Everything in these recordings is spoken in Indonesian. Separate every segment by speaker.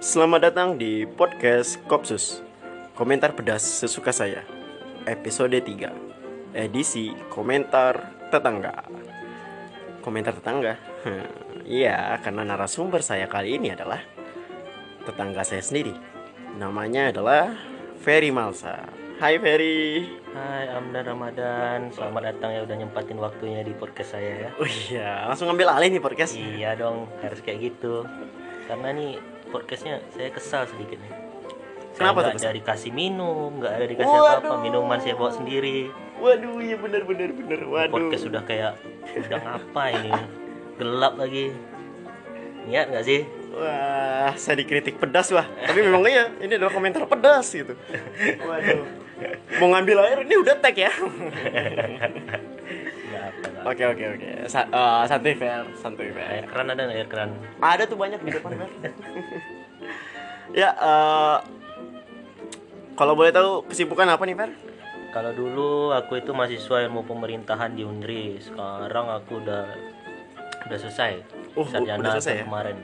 Speaker 1: Selamat datang di podcast Kopsus. Komentar pedas sesuka saya. Episode 3 Edisi komentar tetangga. Komentar tetangga? Iya, karena narasumber saya kali ini adalah Tetangga saya sendiri. Namanya adalah Ferry Malsa. Hai Ferry.
Speaker 2: Hai Amdan Ramadan, selamat datang ya udah nyempatin waktunya di podcast saya ya.
Speaker 1: Oh iya, langsung ngambil alih nih podcast.
Speaker 2: Iya dong, harus kayak gitu. Karena nih podcastnya saya kesal sedikit nih. Saya
Speaker 1: Kenapa tuh
Speaker 2: ada dikasih minum, nggak ada dikasih
Speaker 1: Waduh.
Speaker 2: apa-apa, minuman saya bawa sendiri.
Speaker 1: Waduh, iya bener bener bener Waduh
Speaker 2: Podcast sudah kayak udah ngapa ini? Gelap lagi. Niat nggak sih?
Speaker 1: Wah, saya dikritik pedas wah. Tapi memang iya, ini adalah komentar pedas gitu. Waduh. Mau ngambil air ini udah tag ya. Oke oke oke. Sa- eh, santuy fair, santuy
Speaker 2: Air
Speaker 1: fair.
Speaker 2: keran ada nggak air keran?
Speaker 1: Ada tuh banyak di depan fair. ya, eh, kalau boleh tahu kesibukan apa nih Fer?
Speaker 2: Kalau dulu aku itu mahasiswa ilmu pemerintahan di Unri. Sekarang aku udah udah selesai.
Speaker 1: Oh,
Speaker 2: sarjana
Speaker 1: udah selesai
Speaker 2: tahun
Speaker 1: ya?
Speaker 2: kemarin.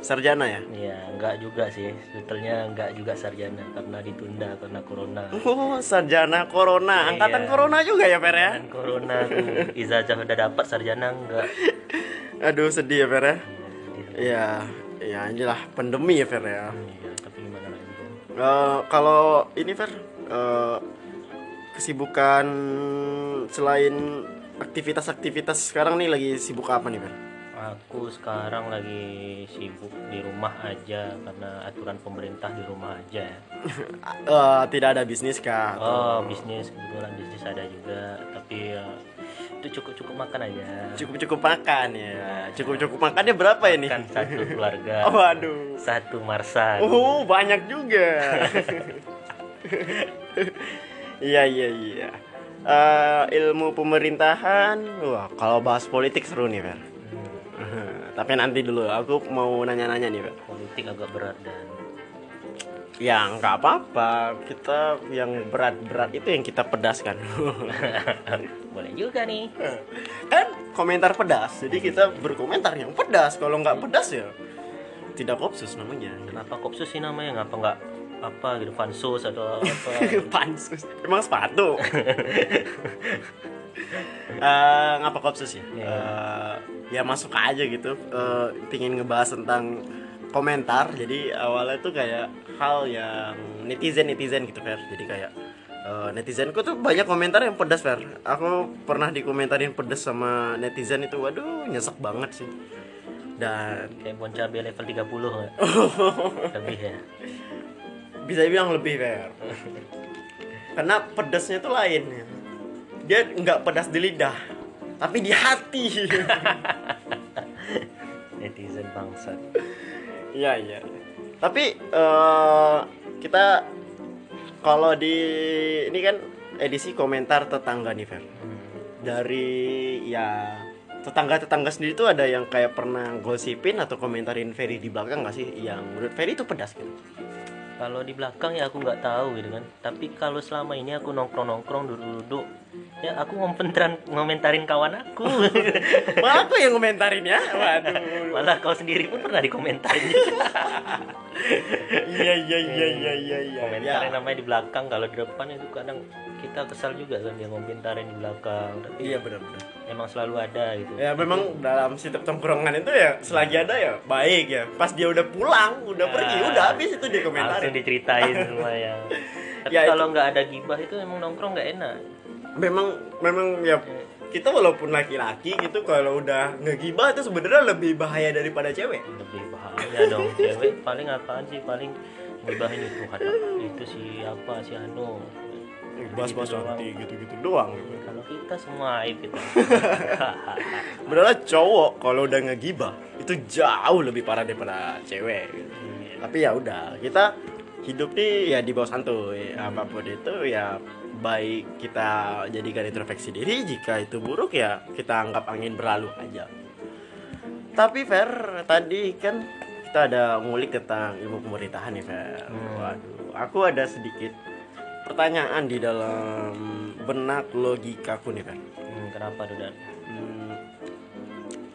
Speaker 1: Sarjana ya?
Speaker 2: Iya, enggak juga sih. Sebetulnya enggak juga sarjana karena ditunda karena corona.
Speaker 1: Oh, sarjana corona, angkatan
Speaker 2: Iya.
Speaker 1: corona juga ya Fer ya?
Speaker 2: Dan corona tuh ijazah udah dapat sarjana enggak.
Speaker 1: Aduh sedih ya Fer ya.
Speaker 2: Iya,
Speaker 1: Iya, ya inilah pandemi ya Fer ya.
Speaker 2: Iya, tapi gimana lagi?
Speaker 1: Eh, kalau ini Fer, eh, kesibukan selain aktivitas-aktivitas sekarang nih lagi sibuk apa nih Fer?
Speaker 2: Aku sekarang lagi sibuk di rumah aja karena aturan pemerintah di rumah aja.
Speaker 1: Eh, tidak ada bisnis kah?
Speaker 2: Oh, bisnis kebetulan bisnis ada juga, tapi ya, itu cukup-cukup makan aja.
Speaker 1: Cukup-cukup makan ya. Cukup-cukup makannya berapa ini?
Speaker 2: Kan satu keluarga,
Speaker 1: Oh, waduh.
Speaker 2: satu marsan.
Speaker 1: Oh, banyak juga. Iya, iya, iya. Eh, ilmu pemerintahan, wah kalau bahas politik seru nih Fer. Tapi nanti dulu, aku mau nanya-nanya nih Fer.
Speaker 2: politik agak berat dan
Speaker 1: Ya nggak apa-apa, kita yang berat-berat itu yang kita pedaskan.
Speaker 2: boleh juga nih.
Speaker 1: kan komentar pedas, jadi kita berkomentar yang pedas. Kalau nggak pedas ya tidak kopsus namanya.
Speaker 2: Kenapa kopsus sih namanya? Ngapa nggak apa gitu fansus atau apa?
Speaker 1: Pansus, emang sepatu. Eh, ngapa kopsus ya? Eh, ya masuk aja gitu. Eh, pingin ngebahas tentang komentar. Jadi awalnya tuh kayak hal yang netizen netizen gitu Fer. Jadi kayak eh, netizenku tuh banyak komentar yang pedas Fer. Aku pernah dikomentarin pedas sama netizen itu. Waduh nyesek banget sih. Dan
Speaker 2: Kayak bon cabe level 30 nggak? Lebih ya.
Speaker 1: bisa dibilang lebih Fer. Karena pedasnya tuh lain. Dia nggak pedas di lidah, tapi di hati.
Speaker 2: Netizen bangsat.
Speaker 1: Iya iya. Tapi eh, kita kalau di ini kan edisi komentar tetangga nih Fer.
Speaker 2: Hmm.
Speaker 1: Dari ya tetangga-tetangga sendiri tuh ada yang kayak pernah gosipin atau komentarin Ferry di belakang nggak sih yang menurut Ferry itu pedas gitu.
Speaker 2: Kalau di belakang ya aku nggak tahu gitu kan. Tapi kalau selama ini aku nongkrong-nongkrong duduk-duduk, ya aku ngomentarin ngomentarin kawan aku.
Speaker 1: Malah aku yang komentarin ya. Waduh.
Speaker 2: Malah kau sendiri pun pernah dikomentarin.
Speaker 1: Iya iya iya iya iya iya.
Speaker 2: komentarin
Speaker 1: Ya.
Speaker 2: namanya di belakang kalau di depan itu kadang kita kesal juga kan dia ngomentarin di belakang tapi
Speaker 1: Iya benar-benar.
Speaker 2: Emang selalu ada gitu.
Speaker 1: Ya memang dalam setiap tongkrongan itu ya selagi ada ya baik ya. Pas dia udah pulang, udah pergi,
Speaker 2: Ah.
Speaker 1: udah habis itu dia
Speaker 2: langsung
Speaker 1: komentarin.
Speaker 2: diceritain semua ya. Tapi
Speaker 1: Ya,
Speaker 2: kalau nggak ada gibah itu emang nongkrong nggak enak.
Speaker 1: Memang memang ya kita walaupun laki-laki gitu kalau udah ngegibah itu sebenarnya lebih bahaya daripada cewek.
Speaker 2: lebih bahaya dong. Cewek paling apaan sih? Paling gibahin itu ada itu si apa si Anu
Speaker 1: Bahas-bahas
Speaker 2: Gitu
Speaker 1: nanti gitu-gitu doang. gitu.
Speaker 2: kalau kita semua aib kita
Speaker 1: Benernya cowok kalau udah ngegibah itu jauh lebih parah daripada cewek. gitu. Tapi ya udah, kita hidup nih ya di bawah santuy. Apa pun itu ya baik kita jadikan introspeksi diri, jika itu buruk ya kita anggap angin berlalu aja. Tapi Fer, tadi kan kita ada ngulik tentang ilmu pemerintahan nih Fer.
Speaker 2: Hmm.
Speaker 1: Waduh, aku ada sedikit pertanyaan di dalam benak logikaku nih Fer.
Speaker 2: Hmm, kenapa tuh dan
Speaker 1: Hmm,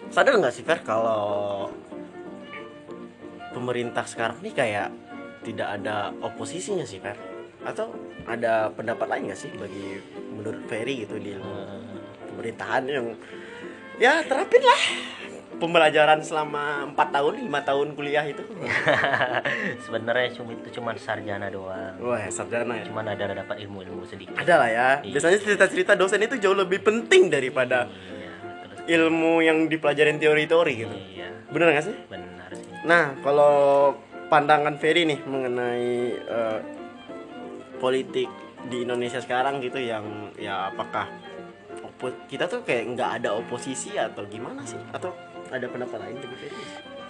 Speaker 1: sadar nggak sih Fer kalau pemerintah sekarang nih kayak tidak ada oposisinya sih Fer? Atau ada pendapat lain nggak sih bagi menurut Ferry gitu di
Speaker 2: Eh,
Speaker 1: pemerintahan yang ya terapin lah pembelajaran selama empat tahun lima tahun kuliah itu?
Speaker 2: Sebenarnya cuma itu cuma sarjana doang.
Speaker 1: Wah sarjana ya?
Speaker 2: Cuman ada dapat ilmu-ilmu sedikit.
Speaker 1: Ada lah ya.
Speaker 2: Iya.
Speaker 1: biasanya cerita-cerita dosen itu jauh lebih penting daripada
Speaker 2: iya terus
Speaker 1: ilmu yang dipelajarin teori-teori gitu.
Speaker 2: Iya.
Speaker 1: Bener nggak sih?
Speaker 2: Benar sih.
Speaker 1: Nah kalau pandangan Ferry nih mengenai eh, politik di Indonesia sekarang gitu yang ya apakah kita tuh kayak nggak ada oposisi atau gimana sih? Atau ada pendapat lain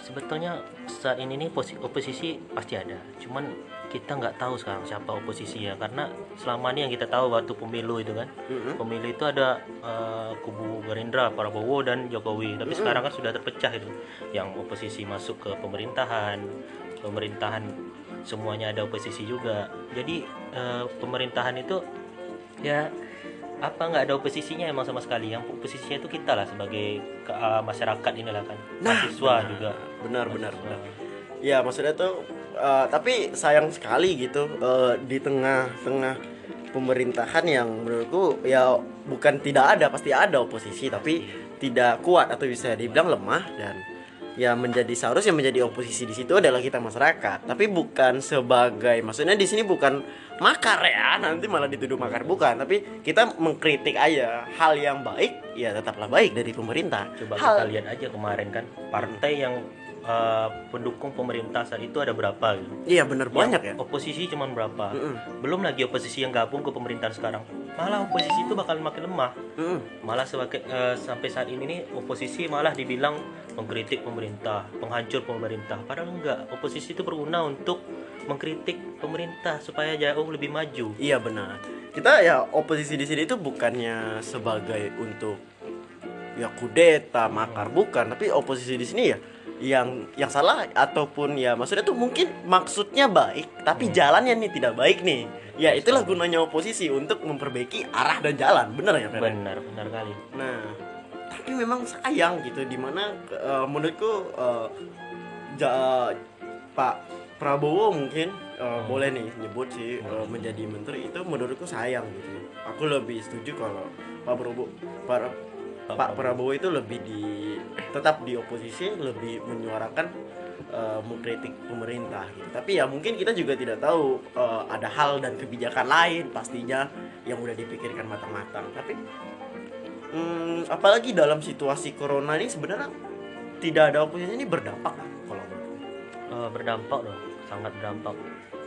Speaker 2: sebetulnya saat ini nih posi- oposisi pasti ada. Cuman kita nggak tahu sekarang siapa oposisinya. Karena selama ini yang kita tahu waktu pemilu itu kan
Speaker 1: Mm-mm.
Speaker 2: pemilu itu ada eh, kubu Gerindra Prabowo dan Jokowi. Tapi sekarang kan sudah terpecah itu. Yang oposisi masuk ke pemerintahan pemerintahan semuanya ada oposisi juga. Jadi eh, pemerintahan itu ya apa nggak ada oposisinya emang sama sekali yang oposisinya itu kita lah sebagai ke- eh, masyarakat inilah kan mahasiswa
Speaker 1: benar.
Speaker 2: juga
Speaker 1: benar benar
Speaker 2: Mahasiswa.
Speaker 1: benar ya maksudnya tuh eh, tapi sayang sekali gitu eh, di tengah-tengah pemerintahan yang menurutku ya bukan tidak ada pasti ada oposisi tapi tidak kuat atau bisa dibilang lemah dan ya menjadi seharusnya menjadi oposisi di situ adalah kita masyarakat. Tapi bukan sebagai maksudnya di sini bukan makar ya nanti malah dituduh makar. Bukan tapi kita mengkritik aja hal yang baik ya tetaplah baik dari pemerintah.
Speaker 2: Coba
Speaker 1: hal
Speaker 2: kita lihat aja kemarin kan partai yang eh, pendukung pemerintah saat itu ada berapa gitu?
Speaker 1: Iya bener banyak ya.
Speaker 2: oposisi cuma berapa?
Speaker 1: Mm-mm.
Speaker 2: belum lagi oposisi yang gabung ke pemerintahan sekarang. Malah oposisi itu bakal makin lemah.
Speaker 1: Mm-mm.
Speaker 2: malah sebagai eh, sampai saat ini nih oposisi malah dibilang mengkritik pemerintah penghancur pemerintah. Padahal enggak. Oposisi itu berguna untuk mengkritik pemerintah supaya jauh lebih maju.
Speaker 1: Iya benar. Kita ya oposisi di sini itu bukannya sebagai untuk ya kudeta, makar bukan, tapi oposisi di sini ya yang yang salah ataupun ya maksudnya tuh mungkin maksudnya baik tapi jalannya nih tidak baik nih. Ya itulah gunanya oposisi untuk memperbaiki arah dan jalan. Bener ya, Fer?
Speaker 2: benar benar kali
Speaker 1: Nah, tapi memang sayang gitu di mana eh, menurutku eh, ja- Pak Prabowo mungkin eh, boleh nih nyebut sih eh, menjadi menteri itu menurutku sayang gitu. Aku lebih setuju kalau Pak Prabowo Pak,
Speaker 2: Pak
Speaker 1: Pak Prabowo itu lebih di tetap di oposisi lebih menyuarakan eh, mengkritik pemerintah gitu. Tapi ya mungkin kita juga tidak tahu eh, ada hal dan kebijakan lain pastinya yang udah dipikirkan matang-matang. Tapi hmm, apalagi dalam situasi corona ini sebenarnya tidak ada oposisi ini berdampak kan kalau.
Speaker 2: Eh, berdampak dong sangat berdampak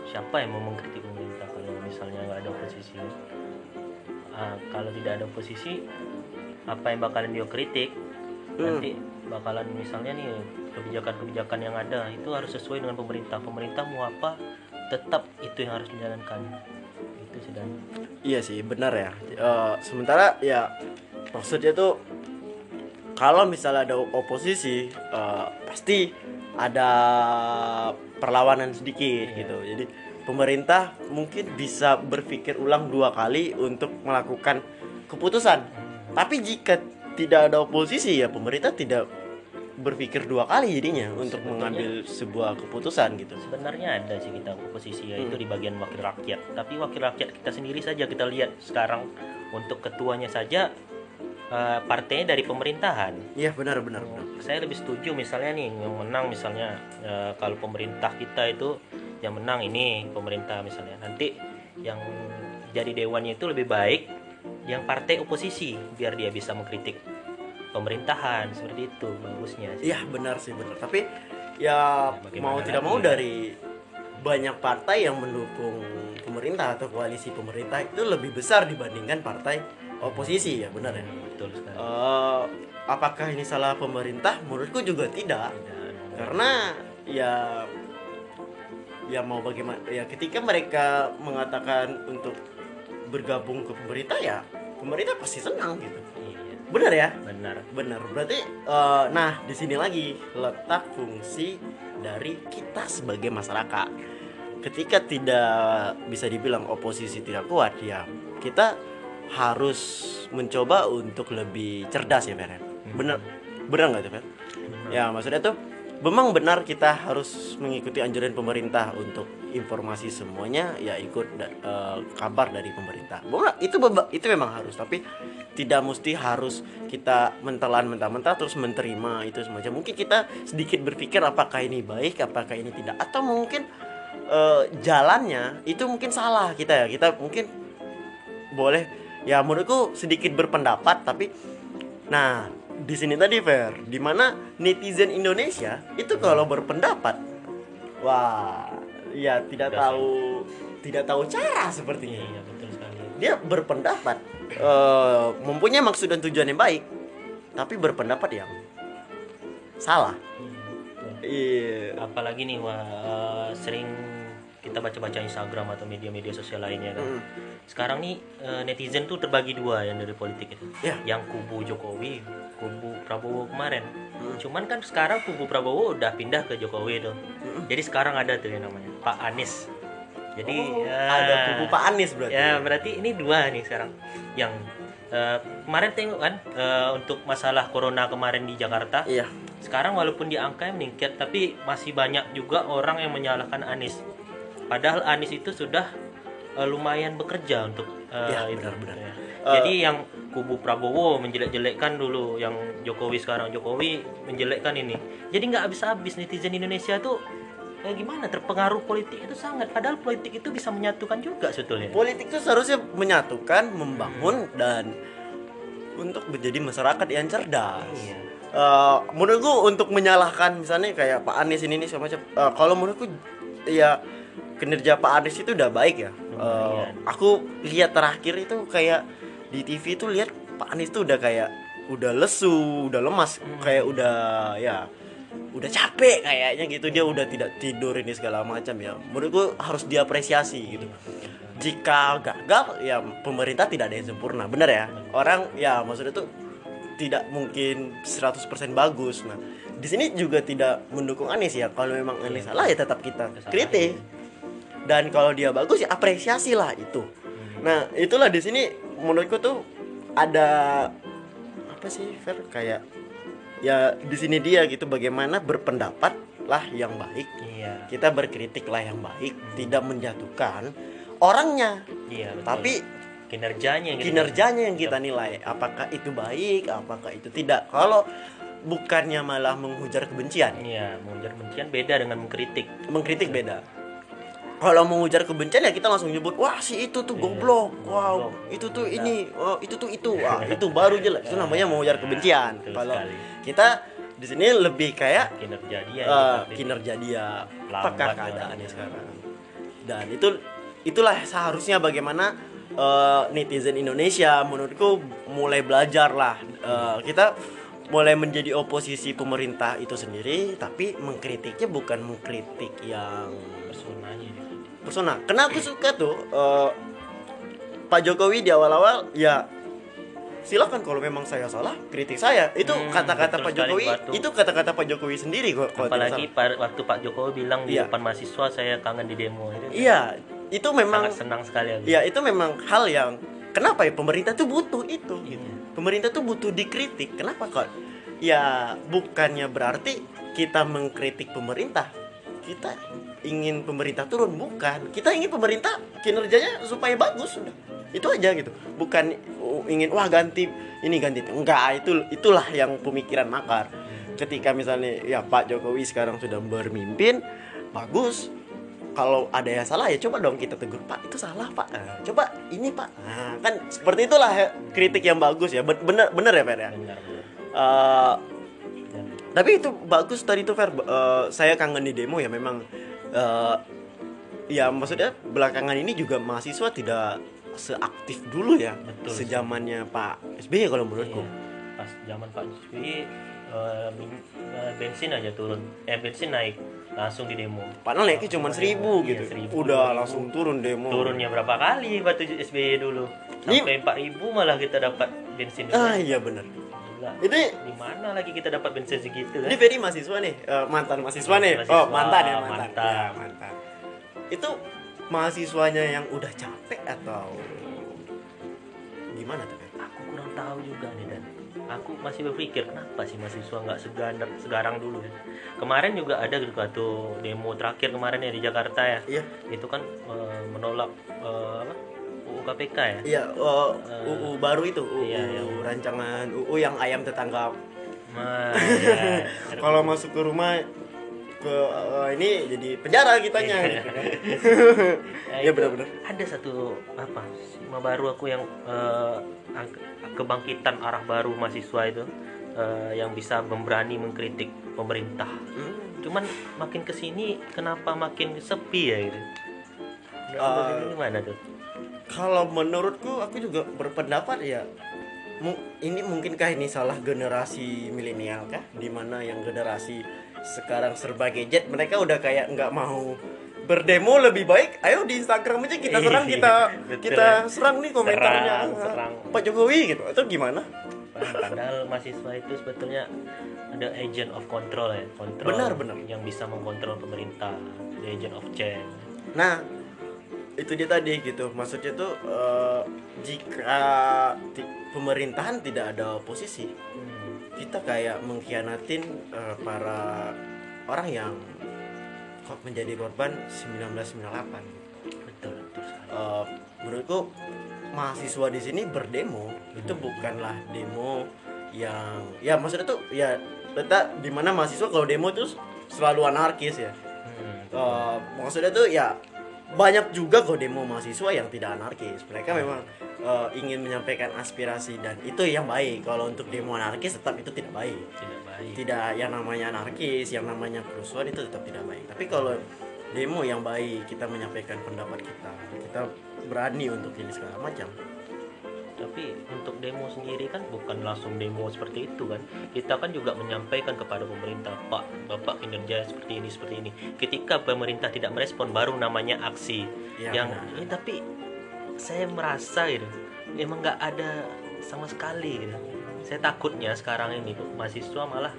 Speaker 2: siapa yang mau mengkritik pemerintah kalau misalnya nggak ada oposisi Ah, kalau tidak ada oposisi apa yang bakalan dia kritik
Speaker 1: Hmm.
Speaker 2: nanti bakalan misalnya nih kebijakan-kebijakan yang ada itu harus sesuai dengan pemerintah pemerintah mau apa tetap itu yang harus dijalankan itu sudah
Speaker 1: Iya sih benar ya. Eh, sementara ya maksudnya tuh kalau misalnya ada oposisi eh, pasti ada perlawanan sedikit
Speaker 2: Iya.
Speaker 1: gitu. Jadi pemerintah mungkin bisa berpikir ulang dua kali untuk melakukan keputusan. Tapi jika tidak ada oposisi ya pemerintah tidak berpikir dua kali jadinya untuk
Speaker 2: Sebetulnya-
Speaker 1: mengambil sebuah keputusan gitu.
Speaker 2: sebenarnya ada sih kita oposisi ya itu
Speaker 1: Hmm.
Speaker 2: di bagian wakil rakyat tapi wakil rakyat kita sendiri saja kita lihat sekarang untuk ketuanya saja eh, partainya dari pemerintahan
Speaker 1: Iya benar benar benar.
Speaker 2: saya lebih setuju misalnya nih yang menang misalnya eh, kalau pemerintah kita itu yang menang ini pemerintah misalnya nanti yang jadi dewannya itu lebih baik yang partai oposisi biar dia bisa mengkritik pemerintahan seperti itu bagusnya sih.
Speaker 1: Iya benar sih benar. Tapi ya
Speaker 2: Ya, bagaimana
Speaker 1: mau tidak mau
Speaker 2: ya?
Speaker 1: dari banyak partai yang mendukung pemerintah atau koalisi pemerintah itu lebih besar dibandingkan partai oposisi ya benar ya.
Speaker 2: betul sekali
Speaker 1: Eh, apakah ini salah pemerintah? Menurutku juga tidak.
Speaker 2: Tidak.
Speaker 1: Karena ya ya mau bagaimana ya ketika mereka mengatakan untuk bergabung ke pemerintah ya pemerintah pasti senang gitu.
Speaker 2: Iya,
Speaker 1: Benar ya?
Speaker 2: benar
Speaker 1: Benar, berarti eh, nah di sini lagi letak fungsi dari kita sebagai masyarakat. Ketika tidak bisa dibilang oposisi tidak kuat, ya kita harus mencoba untuk lebih cerdas ya, Fer. ya? Bener, bener nggak tuh, Fer? Ya maksudnya tuh memang benar kita harus mengikuti anjuran pemerintah untuk informasi semuanya ya ikut eh, kabar dari pemerintah. Benar, itu itu memang harus, tapi tidak mesti harus kita mentelan mentah-mentah terus menerima itu semacam. Mungkin kita sedikit berpikir apakah ini baik, apakah ini tidak, atau mungkin eh, jalannya itu mungkin salah kita ya. Kita mungkin boleh ya menurutku sedikit berpendapat tapi nah di sini tadi fair di mana netizen Indonesia itu kalau berpendapat wah ya tidak
Speaker 2: Udah
Speaker 1: tahu tidak tahu cara sepertinya.
Speaker 2: Iya betul sekali.
Speaker 1: Dia berpendapat eh, mempunyai maksud dan tujuan yang baik tapi berpendapat yang salah.
Speaker 2: Betul.
Speaker 1: iya.
Speaker 2: Apalagi nih wah eh, sering kita baca-baca Instagram atau media-media sosial lainnya kan.
Speaker 1: Mm.
Speaker 2: sekarang nih eh, netizen tuh terbagi dua yang dari politik itu.
Speaker 1: Ya.
Speaker 2: yang kubu Jokowi kubu Prabowo kemarin.
Speaker 1: Mm.
Speaker 2: cuman kan sekarang kubu Prabowo udah pindah ke Jokowi tuh. Jadi sekarang ada tuh yang namanya Pak Anies. Jadi
Speaker 1: Oh,
Speaker 2: ya,
Speaker 1: ada kubu Pak Anies berarti
Speaker 2: ya berarti ini dua nih sekarang. Yang eh, kemarin tengok kan eh, untuk masalah corona kemarin di Jakarta.
Speaker 1: Iya.
Speaker 2: Sekarang walaupun di angka meningkat tapi masih banyak juga orang yang menyalahkan Anies padahal Anies itu sudah eh, lumayan bekerja untuk eh,
Speaker 1: Ya,
Speaker 2: itu.
Speaker 1: benar-benar.
Speaker 2: ya.
Speaker 1: Eh,
Speaker 2: jadi yang kubu Prabowo menjelek-jelekkan dulu yang Jokowi sekarang. Jokowi menjelekkan ini. Jadi nggak habis-habis netizen Indonesia tuh eh, gimana? Terpengaruh politik itu sangat. Padahal politik itu bisa menyatukan juga sebetulnya.
Speaker 1: Politik itu seharusnya menyatukan membangun dan untuk menjadi masyarakat yang cerdas.
Speaker 2: Iya.
Speaker 1: Eh, menurutku untuk menyalahkan misalnya kayak Pak Anies ini nih semacam eh, kalau menurutku ya kinerja Pak Anies itu udah baik ya.
Speaker 2: Lumayan.
Speaker 1: aku lihat terakhir itu kayak di TV itu lihat Pak Anies tuh udah kayak udah lesu, udah lemas,
Speaker 2: Hmm.
Speaker 1: kayak udah ya udah capek kayaknya gitu dia udah tidak tidur ini segala macam ya. Menurutku harus diapresiasi gitu. Jika gagal ya pemerintah tidak ada yang sempurna, benar ya. Orang ya maksudnya tuh tidak mungkin 100% bagus. Nah, di sini juga tidak mendukung Anies ya. Kalau memang Anies
Speaker 2: Iya.
Speaker 1: salah ya tetap kita kritik. Dan kalau dia bagus ya apresiasi lah itu. Nah, itulah di sini menurutku tuh ada apa sih Fer kayak ya di sini dia gitu bagaimana berpendapat lah yang baik.
Speaker 2: iya
Speaker 1: Kita berkritik lah yang baik, tidak menjatuhkan orangnya,
Speaker 2: iya betul.
Speaker 1: tapi
Speaker 2: kinerjanya gitu.
Speaker 1: kinerjanya yang kita nilai apakah itu baik apakah itu tidak kalau bukannya malah menghujat kebencian
Speaker 2: Iya, mengujar kebencian beda dengan mengkritik.
Speaker 1: mengkritik beda kalau mengujar kebencian ya kita langsung nyebut wah si itu tuh
Speaker 2: Iya,
Speaker 1: goblok. wow itu tuh ini oh, itu tuh itu. Wah itu baru jelek itu namanya mengujar kebencian.
Speaker 2: Betul
Speaker 1: kalau kita di sini lebih kayak
Speaker 2: kinerja dia kritik.
Speaker 1: kinerja dia apakah
Speaker 2: ya.
Speaker 1: keadaannya sekarang. Dan itu itulah seharusnya bagaimana eh, netizen Indonesia menurutku mulai belajar lah. Eh, kita mulai menjadi oposisi pemerintah itu sendiri tapi mengkritiknya bukan mengkritik yang
Speaker 2: personanya dikritik.
Speaker 1: persona karena aku suka tuh eh, Pak Jokowi di awal-awal ya silakan kalau memang saya salah kritik saya itu
Speaker 2: Hmm,
Speaker 1: kata-kata
Speaker 2: betul
Speaker 1: Pak Jokowi
Speaker 2: Batu.
Speaker 1: itu kata-kata Pak Jokowi sendiri kok
Speaker 2: Apalagi par- waktu Pak Jokowi bilang di
Speaker 1: Iya.
Speaker 2: depan mahasiswa saya kangen di demo itu.
Speaker 1: Iya, itu memang
Speaker 2: Sangat senang sekali aku.
Speaker 1: ya itu memang hal yang kenapa ya pemerintah tuh butuh itu gitu.
Speaker 2: Iya.
Speaker 1: Pemerintah tuh butuh dikritik. Kenapa kok? Ya bukannya berarti kita mengkritik pemerintah. Kita ingin pemerintah turun bukan. Kita ingin pemerintah kinerjanya supaya bagus sudah. Itu aja gitu. Bukan uh, ingin wah ganti ini ganti itu. enggak itu itulah yang pemikiran makar. Ketika misalnya ya Pak Jokowi sekarang sudah bermimpin bagus kalau ada yang salah ya coba dong kita tegur pak itu salah pak Nah, coba ini pak nah, kan seperti itulah ya, kritik yang bagus ya Ben- bener bener ya Fer ya. Eh,
Speaker 2: Dan
Speaker 1: tapi itu bagus tadi tuh Fer Eh, saya kangen di demo ya memang eh, ya maksudnya belakangan ini juga mahasiswa tidak seaktif dulu ya
Speaker 2: Betul.
Speaker 1: sejamannya Pak SBY kalau menurutku
Speaker 2: iya, pas zaman Pak SBY eh, min- eh, bensin aja turun. Eh bensin naik langsung di demo.
Speaker 1: padahal naiknya cuma seribu
Speaker 2: Iya,
Speaker 1: gitu
Speaker 2: 1000,
Speaker 1: udah
Speaker 2: 2000.
Speaker 1: langsung turun demo
Speaker 2: Turunnya berapa kali waktu SBY dulu? Sampai 4000 malah kita dapat bensin.
Speaker 1: ah iya bener
Speaker 2: Gila.
Speaker 1: ini
Speaker 2: Di mana lagi kita dapat bensin segitu kan?
Speaker 1: Ini Ferry mahasiswa nih, eh, mantan mahasiswa nih.
Speaker 2: Mahasiswa,
Speaker 1: oh, mantan ya, mantan.
Speaker 2: mantan.
Speaker 1: Ya, mantan. Itu mahasiswanya yang udah capek atau gimana tuh?
Speaker 2: Aku kurang tahu juga nih dan aku masih berpikir kenapa sih mahasiswa nggak seganar segarang dulu ya kemarin juga ada gitu tuh demo terakhir kemarin ya di Jakarta ya
Speaker 1: Iya.
Speaker 2: itu kan eh, menolak eh, apa UU KPK ya
Speaker 1: Iya, oh, UU baru itu, UU
Speaker 2: Iya, iya.
Speaker 1: rancangan UU yang ayam tetangga.
Speaker 2: Nah, ya.
Speaker 1: Kalau masuk ke rumah ke eh, ini jadi penjara kitanya. gitu kan.
Speaker 2: Nah,
Speaker 1: Iya
Speaker 2: itu
Speaker 1: benar-benar.
Speaker 2: ada satu apa sima baru aku yang eh, ag- kebangkitan arah baru mahasiswa itu eh, yang bisa memberani mengkritik pemerintah
Speaker 1: Hmm.
Speaker 2: cuman makin ke sini kenapa makin sepi ya gitu
Speaker 1: Eh,
Speaker 2: Dini gimana tuh
Speaker 1: Kalau menurutku aku juga berpendapat ya ini mungkinkah ini salah generasi milenial kah? Di mana yang generasi sekarang serba gadget mereka udah kayak nggak mau berdemo lebih baik. Ayo di Instagram aja kita serang
Speaker 2: Iya,
Speaker 1: kita
Speaker 2: betul.
Speaker 1: kita serang nih komentarnya.
Speaker 2: Serang, serang.
Speaker 1: Pak Jokowi gitu atau gimana?
Speaker 2: Padahal mahasiswa itu sebetulnya ada agent of control ya kontrol
Speaker 1: Benar, benar.
Speaker 2: yang bisa mengontrol pemerintah the agent of change.
Speaker 1: Nah, itu dia tadi gitu. Maksudnya tuh eh, jika ti- pemerintahan tidak ada oposisi,
Speaker 2: Hmm.
Speaker 1: kita kayak mengkhianatin eh, para orang yang kok menjadi korban 1998.
Speaker 2: betul betul sekali
Speaker 1: Eh, menurutku mahasiswa di sini berdemo itu bukanlah demo yang ya maksudnya tuh ya letak di mana mahasiswa kalau demo tuh selalu anarkis ya.
Speaker 2: Hmm.
Speaker 1: Eh, maksudnya tuh ya banyak juga kok demo mahasiswa yang tidak anarkis. Mereka memang eh, ingin menyampaikan aspirasi dan itu yang baik. Kalau untuk demo anarkis tetap itu tidak baik.
Speaker 2: Tidak baik.
Speaker 1: Tidak yang namanya anarkis yang namanya kerusuhan itu tetap tidak baik. Tapi kalau demo yang baik kita menyampaikan pendapat kita kita berani untuk ini segala macam
Speaker 2: tapi untuk demo sendiri kan bukan langsung demo seperti itu kan? Kita kan juga menyampaikan kepada pemerintah pak bapak kinerja seperti ini seperti ini. Ketika pemerintah tidak merespon baru namanya aksi.
Speaker 1: Ya,
Speaker 2: yang ini tapi saya merasa gitu emang nggak ada sama sekali gitu. Saya takutnya sekarang ini mahasiswa malah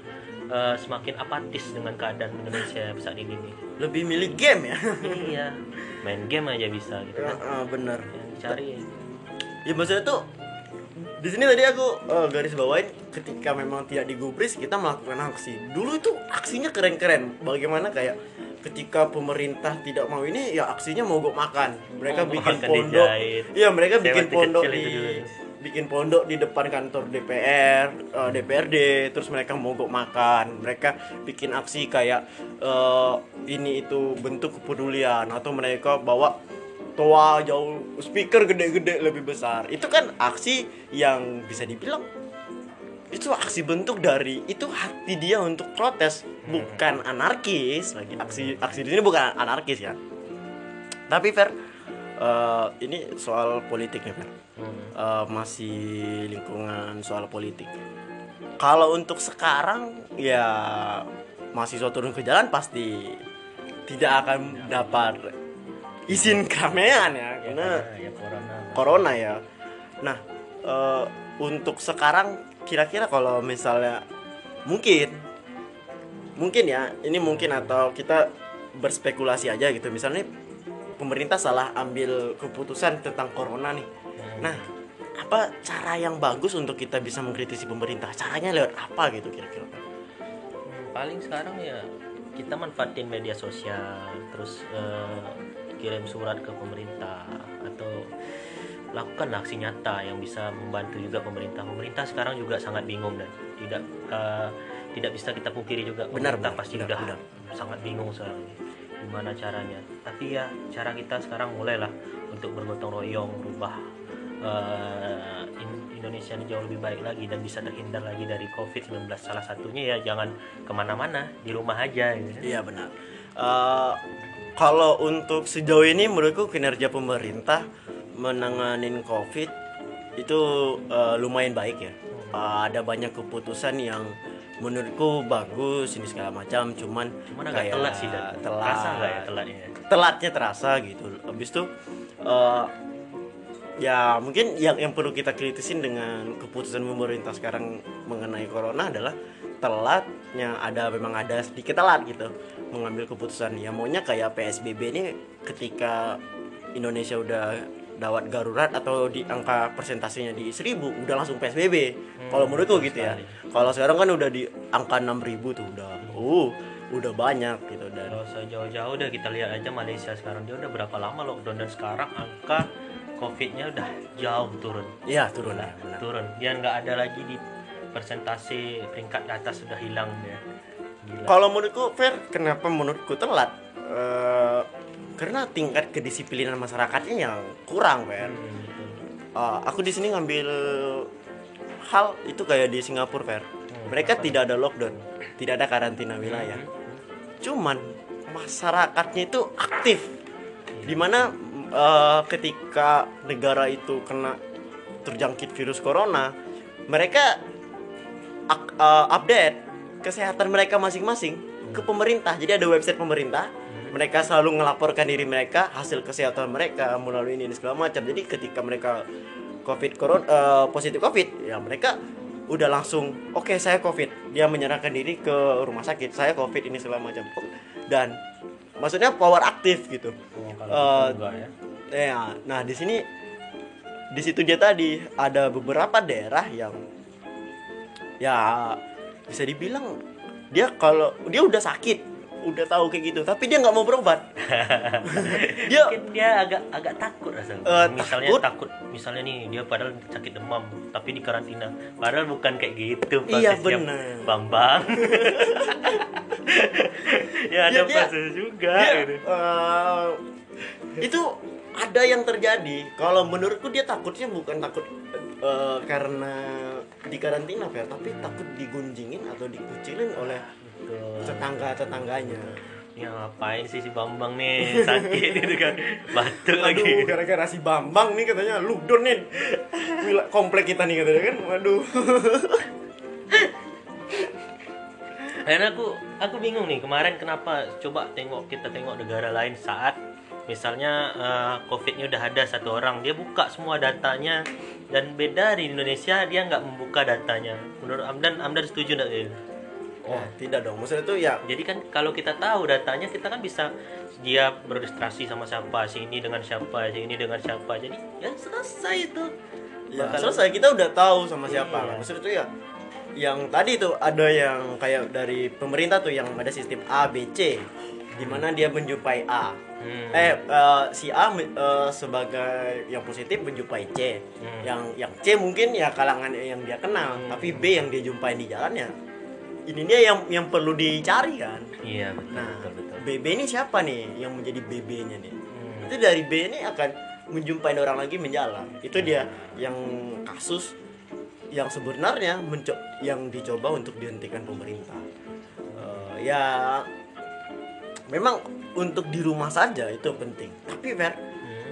Speaker 2: eh, semakin apatis dengan keadaan Indonesia saat ini. Nih.
Speaker 1: lebih milih game ya?
Speaker 2: Iya. Main game aja bisa gitu
Speaker 1: Ya,
Speaker 2: kan
Speaker 1: eh, bener
Speaker 2: yang dicari.
Speaker 1: Ya maksudnya tuh di sini tadi aku eh, garis bawain ketika memang tidak digubris kita melakukan aksi. Dulu itu aksinya keren-keren. Bagaimana kayak ketika pemerintah tidak mau ini ya aksinya mogok makan. Mereka
Speaker 2: Mogok
Speaker 1: bikin
Speaker 2: makan
Speaker 1: pondok. iya mereka
Speaker 2: Saya
Speaker 1: bikin pondok di bikin pondok di depan kantor DPR eh, DPRD. Terus mereka mogok makan. Mereka bikin aksi kayak eh, ini itu bentuk kepedulian. Atau mereka bawa toa jauh. Speaker gede-gede lebih besar. Itu kan aksi yang bisa dibilang itu aksi bentuk dari itu hati dia untuk protes bukan anarkis. Lagi aksi aksi di sini bukan anarkis ya. Tapi Fer eh, ini soal politik ya Fer.
Speaker 2: Hmm.
Speaker 1: Eh, masih lingkungan soal politik. Kalau untuk sekarang ya mahasiswa turun ke jalan pasti tidak akan dapat izin keramaian ya karena
Speaker 2: ya corona
Speaker 1: corona ya. Nah, eh, untuk sekarang kira-kira kalau misalnya mungkin mungkin ya, ini mungkin atau kita berspekulasi aja gitu. Misalnya pemerintah salah ambil keputusan tentang corona nih. Nah, apa cara yang bagus untuk kita bisa mengkritisi pemerintah? Caranya lewat apa gitu kira-kira?
Speaker 2: Hmm, paling sekarang ya kita manfaatin media sosial terus eh, kirim surat ke pemerintah atau lakukan aksi nyata yang bisa membantu juga pemerintah pemerintah sekarang juga sangat bingung dan tidak eh, tidak bisa kita pungkiri juga
Speaker 1: Benar,
Speaker 2: pemerintah
Speaker 1: benar,
Speaker 2: pasti
Speaker 1: benar,
Speaker 2: udah
Speaker 1: benar.
Speaker 2: sangat bingung sekarang ini. gimana caranya tapi ya cara kita sekarang mulailah untuk bergotong royong rubah eh, In- Indonesia ini jauh lebih baik lagi dan bisa terhindar lagi dari COVID-19 salah satunya ya jangan ke mana-mana di rumah aja gitu.
Speaker 1: Iya benar. Eh, kalau untuk sejauh ini menurutku kinerja pemerintah menanganin COVID itu eh, lumayan baik ya. Eh, ada banyak keputusan yang menurutku bagus ini segala macam. Cuman
Speaker 2: cuman agak
Speaker 1: kayak
Speaker 2: telat sih dan
Speaker 1: telat.
Speaker 2: terasa nggak ya telatnya
Speaker 1: Telatnya terasa gitu. Habis itu eh, ya mungkin yang yang perlu kita kritisin dengan keputusan pemerintah sekarang mengenai corona adalah telatnya ada memang ada sedikit telat gitu mengambil keputusan ya maunya kayak PSBB ini ketika Indonesia udah dawat darurat atau di angka persentasenya di 1000 udah langsung PSBB. kalau menurutku gitu ya. Kalau sekarang kan udah di angka 6000 tuh udah. Uh, udah banyak gitu dan
Speaker 2: Kalau sejauh-jauh udah kita lihat aja Malaysia sekarang dia udah berapa lama lockdown dan sekarang angka COVID-nya udah jauh turun.
Speaker 1: iya turun lah.
Speaker 2: Turun. Dia nggak ada lagi di persentase peringkat atas sudah hilang. Gila.
Speaker 1: Kalau menurutku fair, kenapa menurutku telat? Eh, karena tingkat kedisiplinan masyarakatnya yang kurang, fair.
Speaker 2: Hmm.
Speaker 1: Eh, aku di sini ngambil hal itu kayak di Singapura, fair.
Speaker 2: Hmm,
Speaker 1: Mereka
Speaker 2: apa
Speaker 1: tidak ada lockdown, tidak ada karantina wilayah. Cuman masyarakatnya itu aktif. Di mana eh, ketika negara itu kena terjangkit virus corona, mereka eh, update kesehatan mereka masing-masing ke pemerintah. Jadi ada website pemerintah. Mereka selalu melaporkan diri mereka, hasil kesehatan mereka melalui ini, ini segala macam. Jadi ketika mereka covid corona eh, positif covid, ya mereka udah langsung oke saya covid. Dia menyerahkan diri ke rumah sakit. Saya covid ini segala macam. Dan maksudnya power aktif gitu.
Speaker 2: Oh, enggak ya.
Speaker 1: Ya, nah di sini di situ dia tadi ada beberapa daerah yang ya bisa dibilang dia kalau dia udah sakit udah tahu kayak gitu tapi dia nggak mau berobat dia
Speaker 2: Mungkin dia agak agak takut rasanya.
Speaker 1: Eh,
Speaker 2: misalnya
Speaker 1: takut.
Speaker 2: takut. misalnya nih dia padahal sakit demam tapi di karantina. Padahal bukan kayak gitu
Speaker 1: Iya, bener.
Speaker 2: Bambang. ya ada
Speaker 1: Ya, dia-
Speaker 2: juga
Speaker 1: dia,
Speaker 2: gitu.
Speaker 1: eh, itu ada yang terjadi kalau menurutku dia takutnya bukan takut eh, karena di karantina Fer, tapi takut digunjingin atau dikucilin oleh tetangga tetangganya
Speaker 2: Ya ngapain sih si Bambang nih sakit gitu kan. Batuk lagi.
Speaker 1: Aduh, gara-gara si Bambang nih katanya lockdown nih. Wila- Komplek kita nih katanya kan. Waduh.
Speaker 2: Dan aku aku bingung nih kemarin kenapa coba tengok kita tengok negara lain saat misalnya eh, COVID-nya udah ada satu orang dia buka semua datanya dan beda di Indonesia dia nggak membuka datanya. Menurut Amdan Amdan setuju nggak? Gitu?
Speaker 1: Oh, tidak dong. Maksudnya itu ya
Speaker 2: Jadi kan kalau kita tahu datanya kita kan bisa dia beregistrasi sama siapa, sini dengan siapa, sini dengan siapa. Jadi ya selesai itu.
Speaker 1: ya
Speaker 2: Bakal-
Speaker 1: selesai kita udah tahu sama siapa.
Speaker 2: Iya.
Speaker 1: Maksudnya itu ya yang tadi tuh ada yang kayak dari pemerintah tuh yang ada sistem A B C di mana dia menjumpai A.
Speaker 2: Hmm.
Speaker 1: Eh eh, si A eh, sebagai yang positif menjumpai C.
Speaker 2: Hmm.
Speaker 1: Yang yang C mungkin ya kalangan yang dia kenal,
Speaker 2: Hmm.
Speaker 1: tapi B yang dia jumpai di jalan ya ini dia yang yang perlu dicari kan.
Speaker 2: Iya betul
Speaker 1: Nah,
Speaker 2: betul betul.
Speaker 1: BB ini siapa nih yang menjadi BB-nya nih?
Speaker 2: Hmm.
Speaker 1: Itu dari B ini akan menjumpai orang lagi menjalan. Itu dia yang kasus yang sebenarnya menco- yang dicoba untuk dihentikan pemerintah. Eh, ya memang untuk di rumah saja itu penting. Tapi Fer,
Speaker 2: Hmm.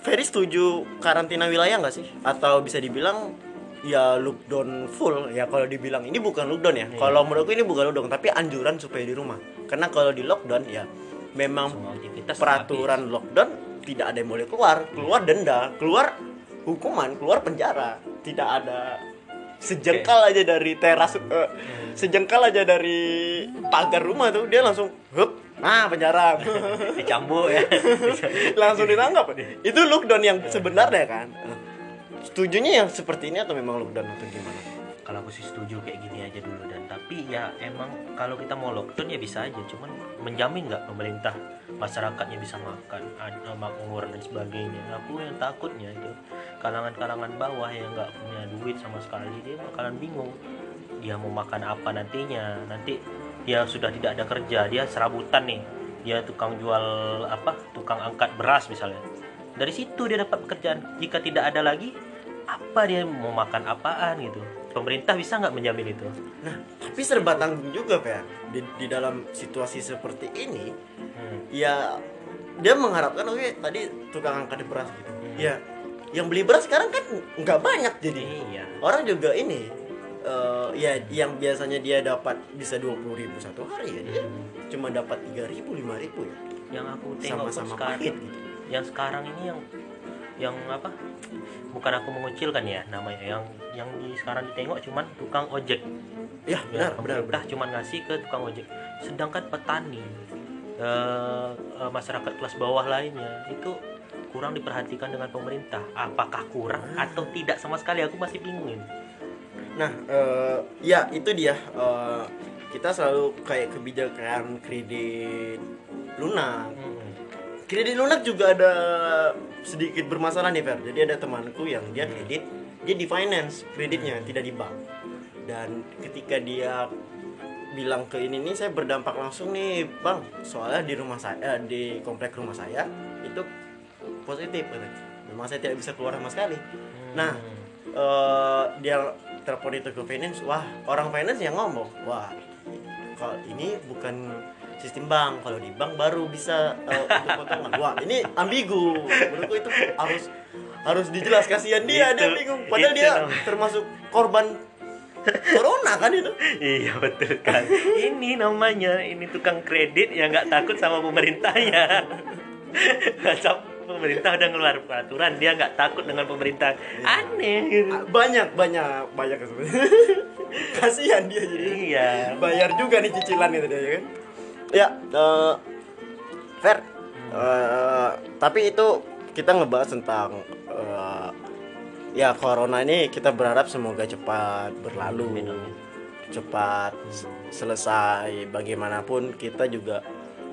Speaker 1: Ferry setuju karantina wilayah nggak sih? Atau bisa dibilang ya lockdown full ya kalau dibilang ini bukan lockdown ya.
Speaker 2: Iya.
Speaker 1: Kalau menurutku ini bukan lockdown tapi anjuran supaya di rumah. Karena kalau di lockdown ya memang peraturan lockdown tidak ada yang boleh keluar, keluar denda, keluar hukuman, keluar penjara. Tidak ada sejengkal aja dari teras eh, sejengkal aja dari pagar rumah tuh dia langsung hup nah penjara
Speaker 2: dicambuk ya.
Speaker 1: langsung ditangkap. Itu lockdown yang sebenarnya kan. Setujunya yang seperti ini atau memang lockdown atau gimana?
Speaker 2: Kalau aku sih setuju kayak gini aja dulu dan tapi ya emang kalau kita mau lockdown ya bisa aja cuman menjamin nggak pemerintah masyarakatnya bisa makan ada makmur dan sebagainya. Aku yang takutnya itu kalangan-kalangan bawah yang nggak punya duit sama sekali dia bakalan bingung dia mau makan apa nantinya. Nanti dia sudah tidak ada kerja dia serabutan nih. Dia tukang jual apa? Tukang angkat beras misalnya. Dari situ dia dapat pekerjaan. Jika tidak ada lagi apa dia mau makan apaan gitu? Pemerintah bisa nggak menjamin itu?
Speaker 1: Nah tapi serba tanggung juga Pak di, di dalam situasi seperti ini
Speaker 2: Hmm.
Speaker 1: ya dia mengharapkan oke tadi tukang angkat beras gitu.
Speaker 2: Hmm.
Speaker 1: ya yang beli beras sekarang kan nggak banyak jadi.
Speaker 2: Iya.
Speaker 1: Orang juga ini eh, ya yang biasanya dia dapat bisa dua ribu satu hari ya dia
Speaker 2: Hmm.
Speaker 1: cuma dapat tiga ribu lima ribu ya
Speaker 2: yang aku tengok
Speaker 1: sama-sama
Speaker 2: sekarang
Speaker 1: pahit gitu
Speaker 2: yang sekarang ini yang yang apa bukan aku mengucilkan ya namanya yang yang di sekarang ditengok cuman tukang ojek
Speaker 1: ya
Speaker 2: Ya,
Speaker 1: benar benar
Speaker 2: pemerintah
Speaker 1: benar
Speaker 2: cuma ngasih ke tukang ojek sedangkan petani eh, eh, masyarakat kelas bawah lainnya itu kurang diperhatikan dengan pemerintah. Apakah kurang atau tidak sama sekali? Aku masih bingung ini.
Speaker 1: Nah, eh, ya itu dia. Eh, kita selalu kayak kebijakan kredit lunak.
Speaker 2: Hmm.
Speaker 1: Kredit lunak juga ada sedikit bermasalah nih Fer. Jadi ada temanku yang dia kredit, dia di finance kreditnya tidak di bank. Dan ketika dia bilang ke ini nih saya berdampak langsung nih bang soalnya di rumah saya eh, di komplek rumah saya itu positif memang saya tidak bisa keluar sama sekali nah eh, dia telepon itu ke finance wah orang finance yang ngomong wah kalau ini bukan sistem bank kalau di bank baru bisa eh, untuk potongan. Wah ini ambigu. Menurutku itu harus harus dijelas kasihan dia dia
Speaker 2: Itu-
Speaker 1: bingung padahal
Speaker 2: itu
Speaker 1: dia termasuk korban corona kan itu?
Speaker 2: Iya betul kan. ini namanya ini tukang kredit yang nggak takut sama pemerintahnya. Macam pemerintah udah ngeluar peraturan dia nggak takut dengan pemerintah. Aneh gitu.
Speaker 1: banyak banyak banyak sebenarnya kasihan dia jadi
Speaker 2: Iya.
Speaker 1: bayar juga nih cicilan itu dia ya kan ya eh, fair Eh, tapi itu kita ngebahas tentang eh, ya corona ini kita berharap semoga cepat berlalu
Speaker 2: Amin, amin.
Speaker 1: cepat selesai bagaimanapun kita juga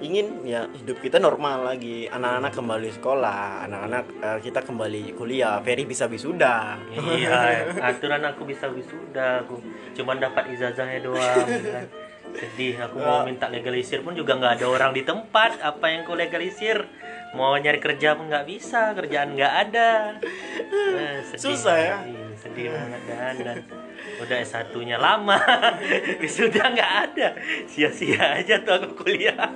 Speaker 1: ingin ya hidup kita normal lagi anak-anak kembali sekolah anak-anak eh, kita kembali kuliah Ferry bisa wisuda
Speaker 2: Iya, aturan aku bisa wisuda, aku cuman dapat ijazahnya doang. kan. Sedih, aku mau minta legalisir pun juga nggak ada orang di tempat. Apa yang ku legalisir? Mau nyari kerja pun nggak bisa, kerjaan nggak ada. Eh, sedih.
Speaker 1: Susah ya?
Speaker 2: Iya, sedih banget dan, dan udah S1 nya lama, wisuda nggak ada. Sia-sia aja tuh aku kuliah.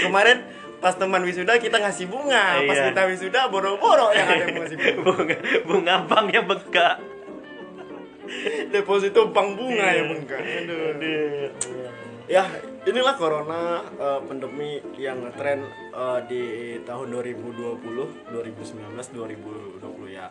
Speaker 1: kemarin pas teman wisuda kita ngasih bunga pas
Speaker 2: Iya.
Speaker 1: kita wisuda boro-boro yang ada yang ngasih bunga
Speaker 2: bunga, bunga banknya bengkak.
Speaker 1: deposito bank bunga yang bengkak aduh
Speaker 2: Aduh.
Speaker 1: ya inilah corona eh, pandemi yang ngetren eh, di tahun 2020 2019 2020 ya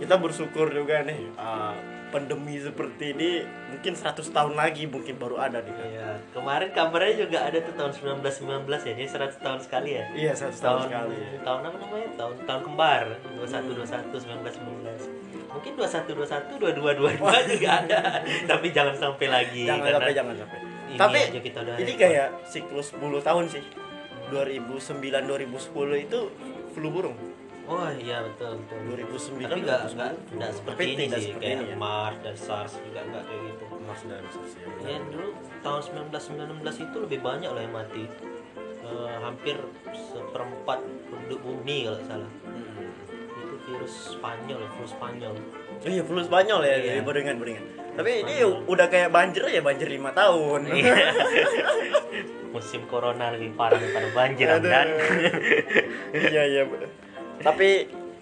Speaker 1: kita bersyukur juga nih eh, pandemi seperti ini mungkin 100 tahun lagi mungkin baru ada nih kan
Speaker 2: Iya, kemarin kabarnya juga ada tuh tahun 1919 ya, jadi 100 tahun sekali ya.
Speaker 1: iya 100 tahun
Speaker 2: Tahun
Speaker 1: sekali
Speaker 2: tahun apa namanya? Tahun tahun kembar 21 21 19 19. Mungkin 21 21 22 22 juga ada. Tapi jangan sampai lagi
Speaker 1: jangan sampai jangan sampai
Speaker 2: ini
Speaker 1: tapi
Speaker 2: aja kita udah
Speaker 1: ini kayak siklus 10 tahun sih 2009 2010 itu flu burung
Speaker 2: Oh iya betul betul.
Speaker 1: 2009
Speaker 2: Tapi nggak
Speaker 1: 2010.
Speaker 2: nggak nggak seperti
Speaker 1: Tapi
Speaker 2: ini sih
Speaker 1: seperti
Speaker 2: kayak
Speaker 1: ini ya.
Speaker 2: MERS dan SARS juga nggak kayak gitu.
Speaker 1: Mars dan SARS ya.
Speaker 2: Ya dulu tahun 1919 itu lebih banyak loh yang mati. Eh, hampir seperempat penduduk bumi kalau salah.
Speaker 1: Hmm.
Speaker 2: Itu virus Spanyol, flu Spanyol.
Speaker 1: Iya flu Spanyol ya,
Speaker 2: Iya.
Speaker 1: ingat baru ingat. Tapi ini udah kayak banjir ya banjir lima tahun.
Speaker 2: Iya. Musim corona lebih parah daripada banjir
Speaker 1: Aduh.
Speaker 2: dan
Speaker 1: iya iya. Tapi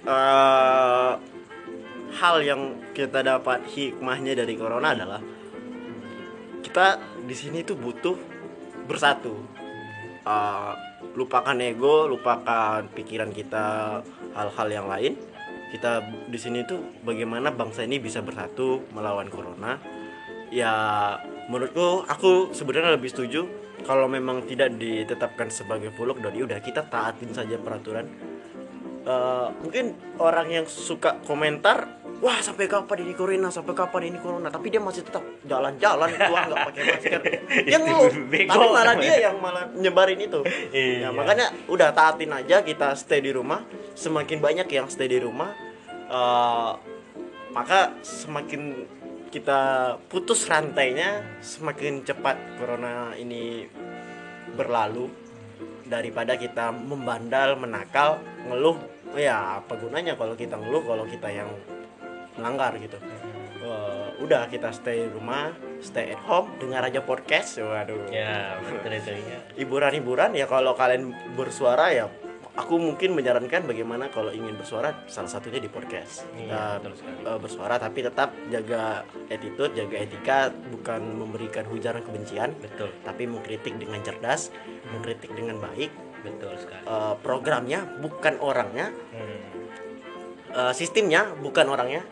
Speaker 1: eh, hal yang kita dapat hikmahnya dari corona adalah kita di sini tuh butuh bersatu. Eh, lupakan ego, lupakan pikiran kita hal-hal yang lain. Kita di sini tuh bagaimana bangsa ini bisa bersatu melawan corona. Ya menurutku aku sebenarnya lebih setuju kalau memang tidak ditetapkan sebagai lockdown ya udah kita taatin saja peraturan. Eh, mungkin orang yang suka komentar wah sampai kapan ini corona? Sampai kapan ini corona? Tapi dia masih tetap jalan-jalan keluar nggak pakai masker. Ngeluh
Speaker 2: bego.
Speaker 1: tapi malah dia yang malah nyebarin itu.
Speaker 2: Iya.
Speaker 1: ya makanya udah taatin aja kita stay di rumah. Semakin banyak yang stay di rumah eh, maka semakin kita putus rantainya semakin cepat corona ini berlalu daripada kita membandal menakal ngeluh. Ya apa gunanya kalau kita ngeluh kalau kita yang melanggar gitu? Eh, udah kita stay di rumah stay at home dengar aja podcast. Waduh.
Speaker 2: Ya betul itu ya.
Speaker 1: hiburan-hiburan ya kalau kalian bersuara ya aku mungkin menyarankan bagaimana kalau ingin bersuara salah satunya di podcast.
Speaker 2: Iya, sekali.
Speaker 1: eh, bersuara tapi tetap jaga attitude jaga etika bukan memberikan hujaran kebencian
Speaker 2: Betul,
Speaker 1: tapi mengkritik dengan cerdas mengkritik dengan baik
Speaker 2: betul sekali.
Speaker 1: Eh, programnya bukan orangnya
Speaker 2: Hmm.
Speaker 1: eh, sistemnya bukan orangnya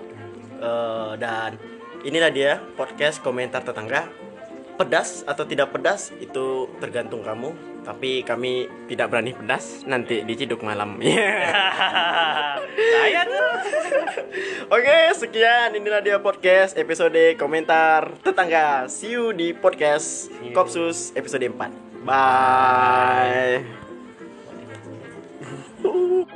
Speaker 1: Eh, dan inilah dia podcast komentar tetangga pedas atau tidak pedas itu tergantung kamu. Tapi kami tidak berani pedas nanti diciduk malam.
Speaker 2: Saya tuh.
Speaker 1: Oke, sekian inilah dia podcast episode komentar tetangga. See you di podcast. Kopsus episode 4. Bye.